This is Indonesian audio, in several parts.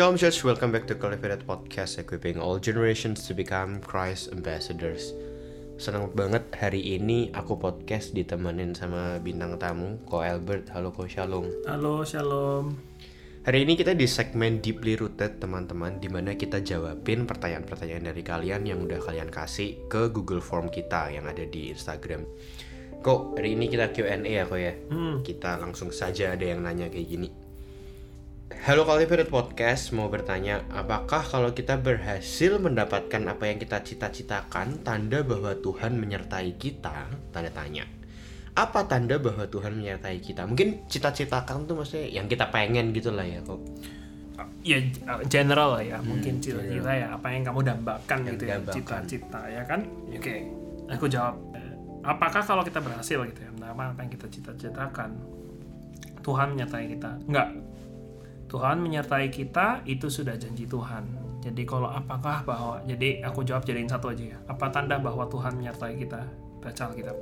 Shalom Church, welcome back to Cultivated Podcast Equipping all generations to become Christ Ambassadors. Senang banget hari ini aku podcast ditemenin sama bintang tamu Ko Albert, halo Ko. Shalom. Halo, Shalom. Hari ini kita di segmen Deeply Rooted teman-teman Di mana kita jawabin pertanyaan-pertanyaan dari kalian yang udah kalian kasih ke Google Form kita yang ada di Instagram. Kok hari ini kita Q&A ya kok ya? Hmm. Kita langsung saja ada yang nanya kayak gini Halo Cultivated Podcast, mau bertanya, apakah kalau kita berhasil mendapatkan apa yang kita cita-citakan, tanda bahwa Tuhan menyertai kita? Tanda tanya. Apa tanda bahwa Tuhan menyertai kita? Mungkin cita-citakan tuh maksudnya yang kita pengen gitu lah ya kok. Ya general lah ya, Hmm, mungkin cita-cita ya, apa yang kamu dambakan Yang gitu ya, cita-cita ya kan? Oke, aku jawab. Apakah kalau kita berhasil gitu ya, apa apa yang kita cita-citakan, Tuhan menyertai kita? Enggak. Tuhan menyertai kita itu sudah janji Tuhan. Jadi kalau apakah bahwa jadi aku jawab jadiin satu aja ya. Apa tanda bahwa Tuhan menyertai kita? Baca Alkitab.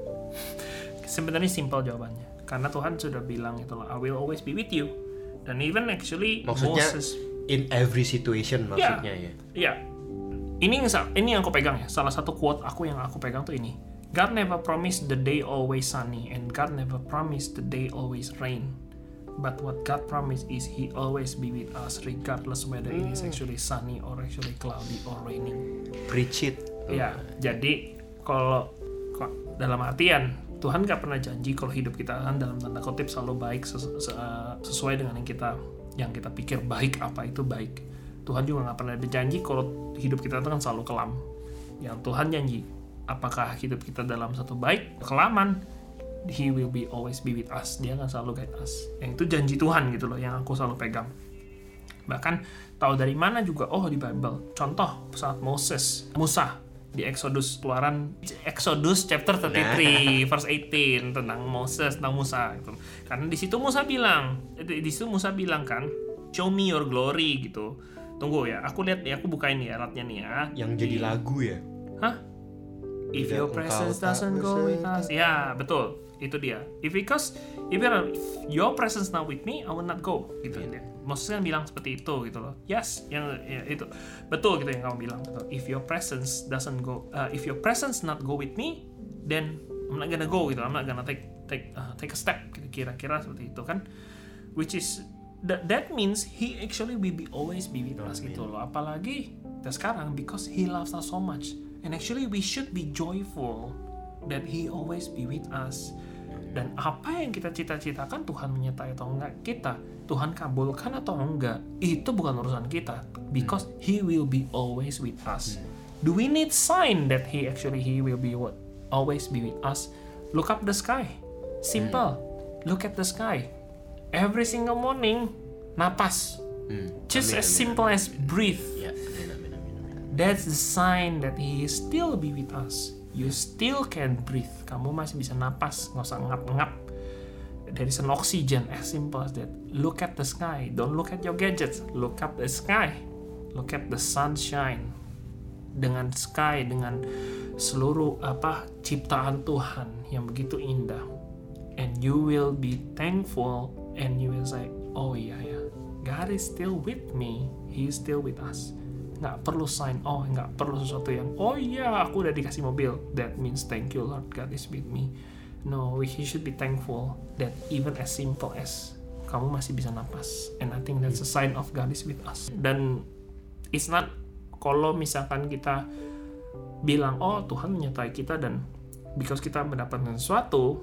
Sebenarnya simpel jawabannya. Karena Tuhan sudah bilang itu I will always be with you. Dan even actually Maksudnya Moses in every situation maksudnya ya. Iya. Ini yang sa- ini yang aku pegang ya. Salah satu quote aku yang aku pegang tuh ini. God never promised the day always sunny and God never promised the day always rain. But what God promised is He always be with us regardless whether it is actually sunny or actually cloudy or raining. Preach it. Ya, jadi kalau dalam artian Tuhan gak pernah janji kalau hidup kita kan dalam tanda kutip selalu baik ses- se- sesuai dengan yang kita yang kita pikir baik apa itu baik. Tuhan juga nggak pernah berjanji kalau hidup kita itu kan selalu kelam. Yang Tuhan janji apakah hidup kita dalam satu baik kelaman He will be always be with us. Dia akan selalu guide us. Yang itu janji Tuhan gitu loh yang aku selalu pegang bahkan tahu dari mana juga oh di Bible contoh saat Moses Musa di Exodus keluaran Exodus chapter 33 verse 18 tentang Moses tentang Musa gitu. karena di situ Musa bilang di situ Musa bilang kan show me your glory gitu tunggu ya aku lihat ya aku bukain nih alatnya nih ya Yang jadi Di- lagu ya. Hah? If your presence doesn't go with us. Ya, betul. Itu dia. If because if if your presence not with me, I will not go. Gitu. Maksudnya bilang seperti itu gitu loh. Yes, yang ya, itu betul gitu yang kamu bilang. Betul. If your presence doesn't go, uh, if your presence not go with me, then I'm not gonna go gitu. I'm not gonna take take uh, take a step. Gitu. Kira-kira seperti itu kan. Which is that that means he actually will be always be with us gitu loh. Apalagi dan sekarang because he loves us so much. And actually we should be joyful that he always be with us. Dan apa yang kita cita-citakan Tuhan menyertai atau enggak kita, Tuhan kabulkan atau enggak, itu bukan urusan kita. Because he will be always with us. Do we need sign that he actually he will be what always be with us? Look up the sky. Simple. Look at the sky. Every single morning, napas. Hmm. Just as simple as breathe. That's the sign that He still be with us. You still can breathe. Kamu masih bisa napas, nggak usah ngap-ngap. There is an oxygen, as simple as that. Look at the sky. Don't look at your gadgets. Look up the sky. Look at the sunshine. Dengan sky, dengan seluruh apa ciptaan Tuhan yang begitu indah. And you will be thankful and you will say, oh iya ya, God is still with me. He is still with us nggak perlu sign oh nggak perlu sesuatu yang oh iya aku udah dikasih mobil. That means thank you Lord God is with me. No we should be thankful that even as simple as kamu masih bisa napas. And I think that's a sign of God is with us. Dan it's not kalau misalkan kita bilang oh Tuhan menyertai kita dan because kita mendapatkan sesuatu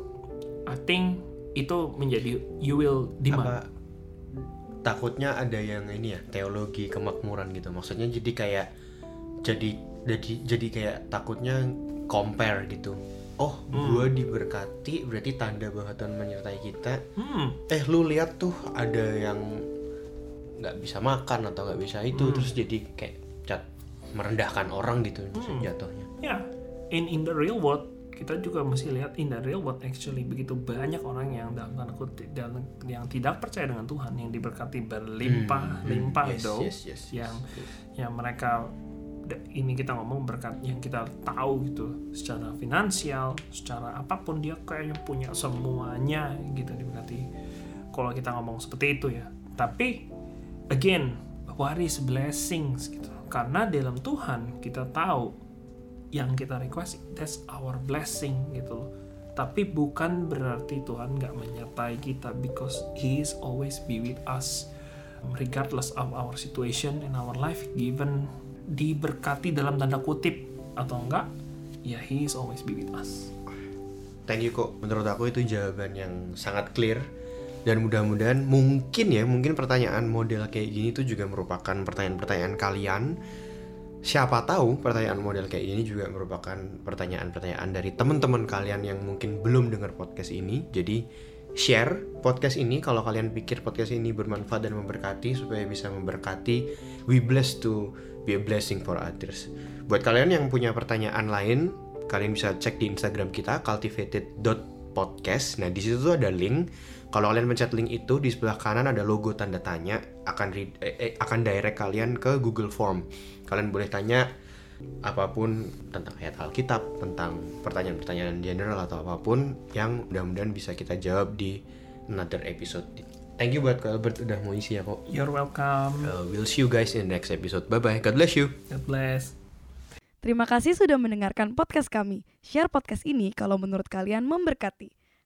I think itu menjadi you will demand takutnya ada yang ini ya teologi kemakmuran gitu. Maksudnya jadi kayak jadi jadi jadi kayak takutnya compare gitu. Oh gua diberkati berarti tanda bahwa Tuhan menyertai kita. Hmm. Eh lu lihat tuh ada yang nggak bisa makan atau nggak bisa itu terus jadi kayak cat merendahkan orang gitu jatuhnya. Ya in in the real world kita juga mesti lihat in the real world actually begitu banyak orang yang dalam tanda kutip dalam yang tidak percaya dengan Tuhan yang diberkati berlimpah limpah Yes, though yes, yes, yes, yang yang mereka ini kita ngomong berkat yang kita tahu gitu secara finansial secara apa pun dia kayaknya punya semuanya gitu diberkati. Kalau kita ngomong seperti itu ya. Tapi again what is blessings gitu? Karena dalam Tuhan kita tahu yang kita request that's our blessing gitu loh tapi bukan berarti Tuhan nggak menyertai kita because He is always be with us regardless of our situation in our life given diberkati dalam tanda kutip atau enggak ya He is always be with us Thank you kok. Menurut aku itu jawaban yang sangat clear dan mudah-mudahan mungkin ya mungkin pertanyaan model kayak gini itu juga merupakan pertanyaan-pertanyaan kalian. Siapa tahu pertanyaan model kayak gini juga merupakan pertanyaan-pertanyaan dari teman-teman kalian yang mungkin belum dengar podcast ini. Jadi share podcast ini kalau kalian pikir podcast ini bermanfaat dan memberkati supaya bisa memberkati. We bless to be a blessing for others. Buat kalian yang punya pertanyaan lain, kalian bisa cek di Instagram kita cultivated.podcast. Nah, di situ tuh ada link. Kalau kalian pencet link itu di sebelah kanan ada logo tanda tanya akan read, eh, eh, akan direct kalian ke Google Form. Kalian boleh tanya apa pun tentang ayat Alkitab, tentang pertanyaan-pertanyaan general atau apa pun yang mudah-mudahan bisa kita jawab di another episode. Thank you buat Kak Albert udah mau isi ya kok. you're welcome Uh, we'll see you guys in the next episode. Bye bye. God bless you. God bless Terima kasih sudah mendengarkan podcast kami. Share podcast ini kalau menurut kalian memberkati.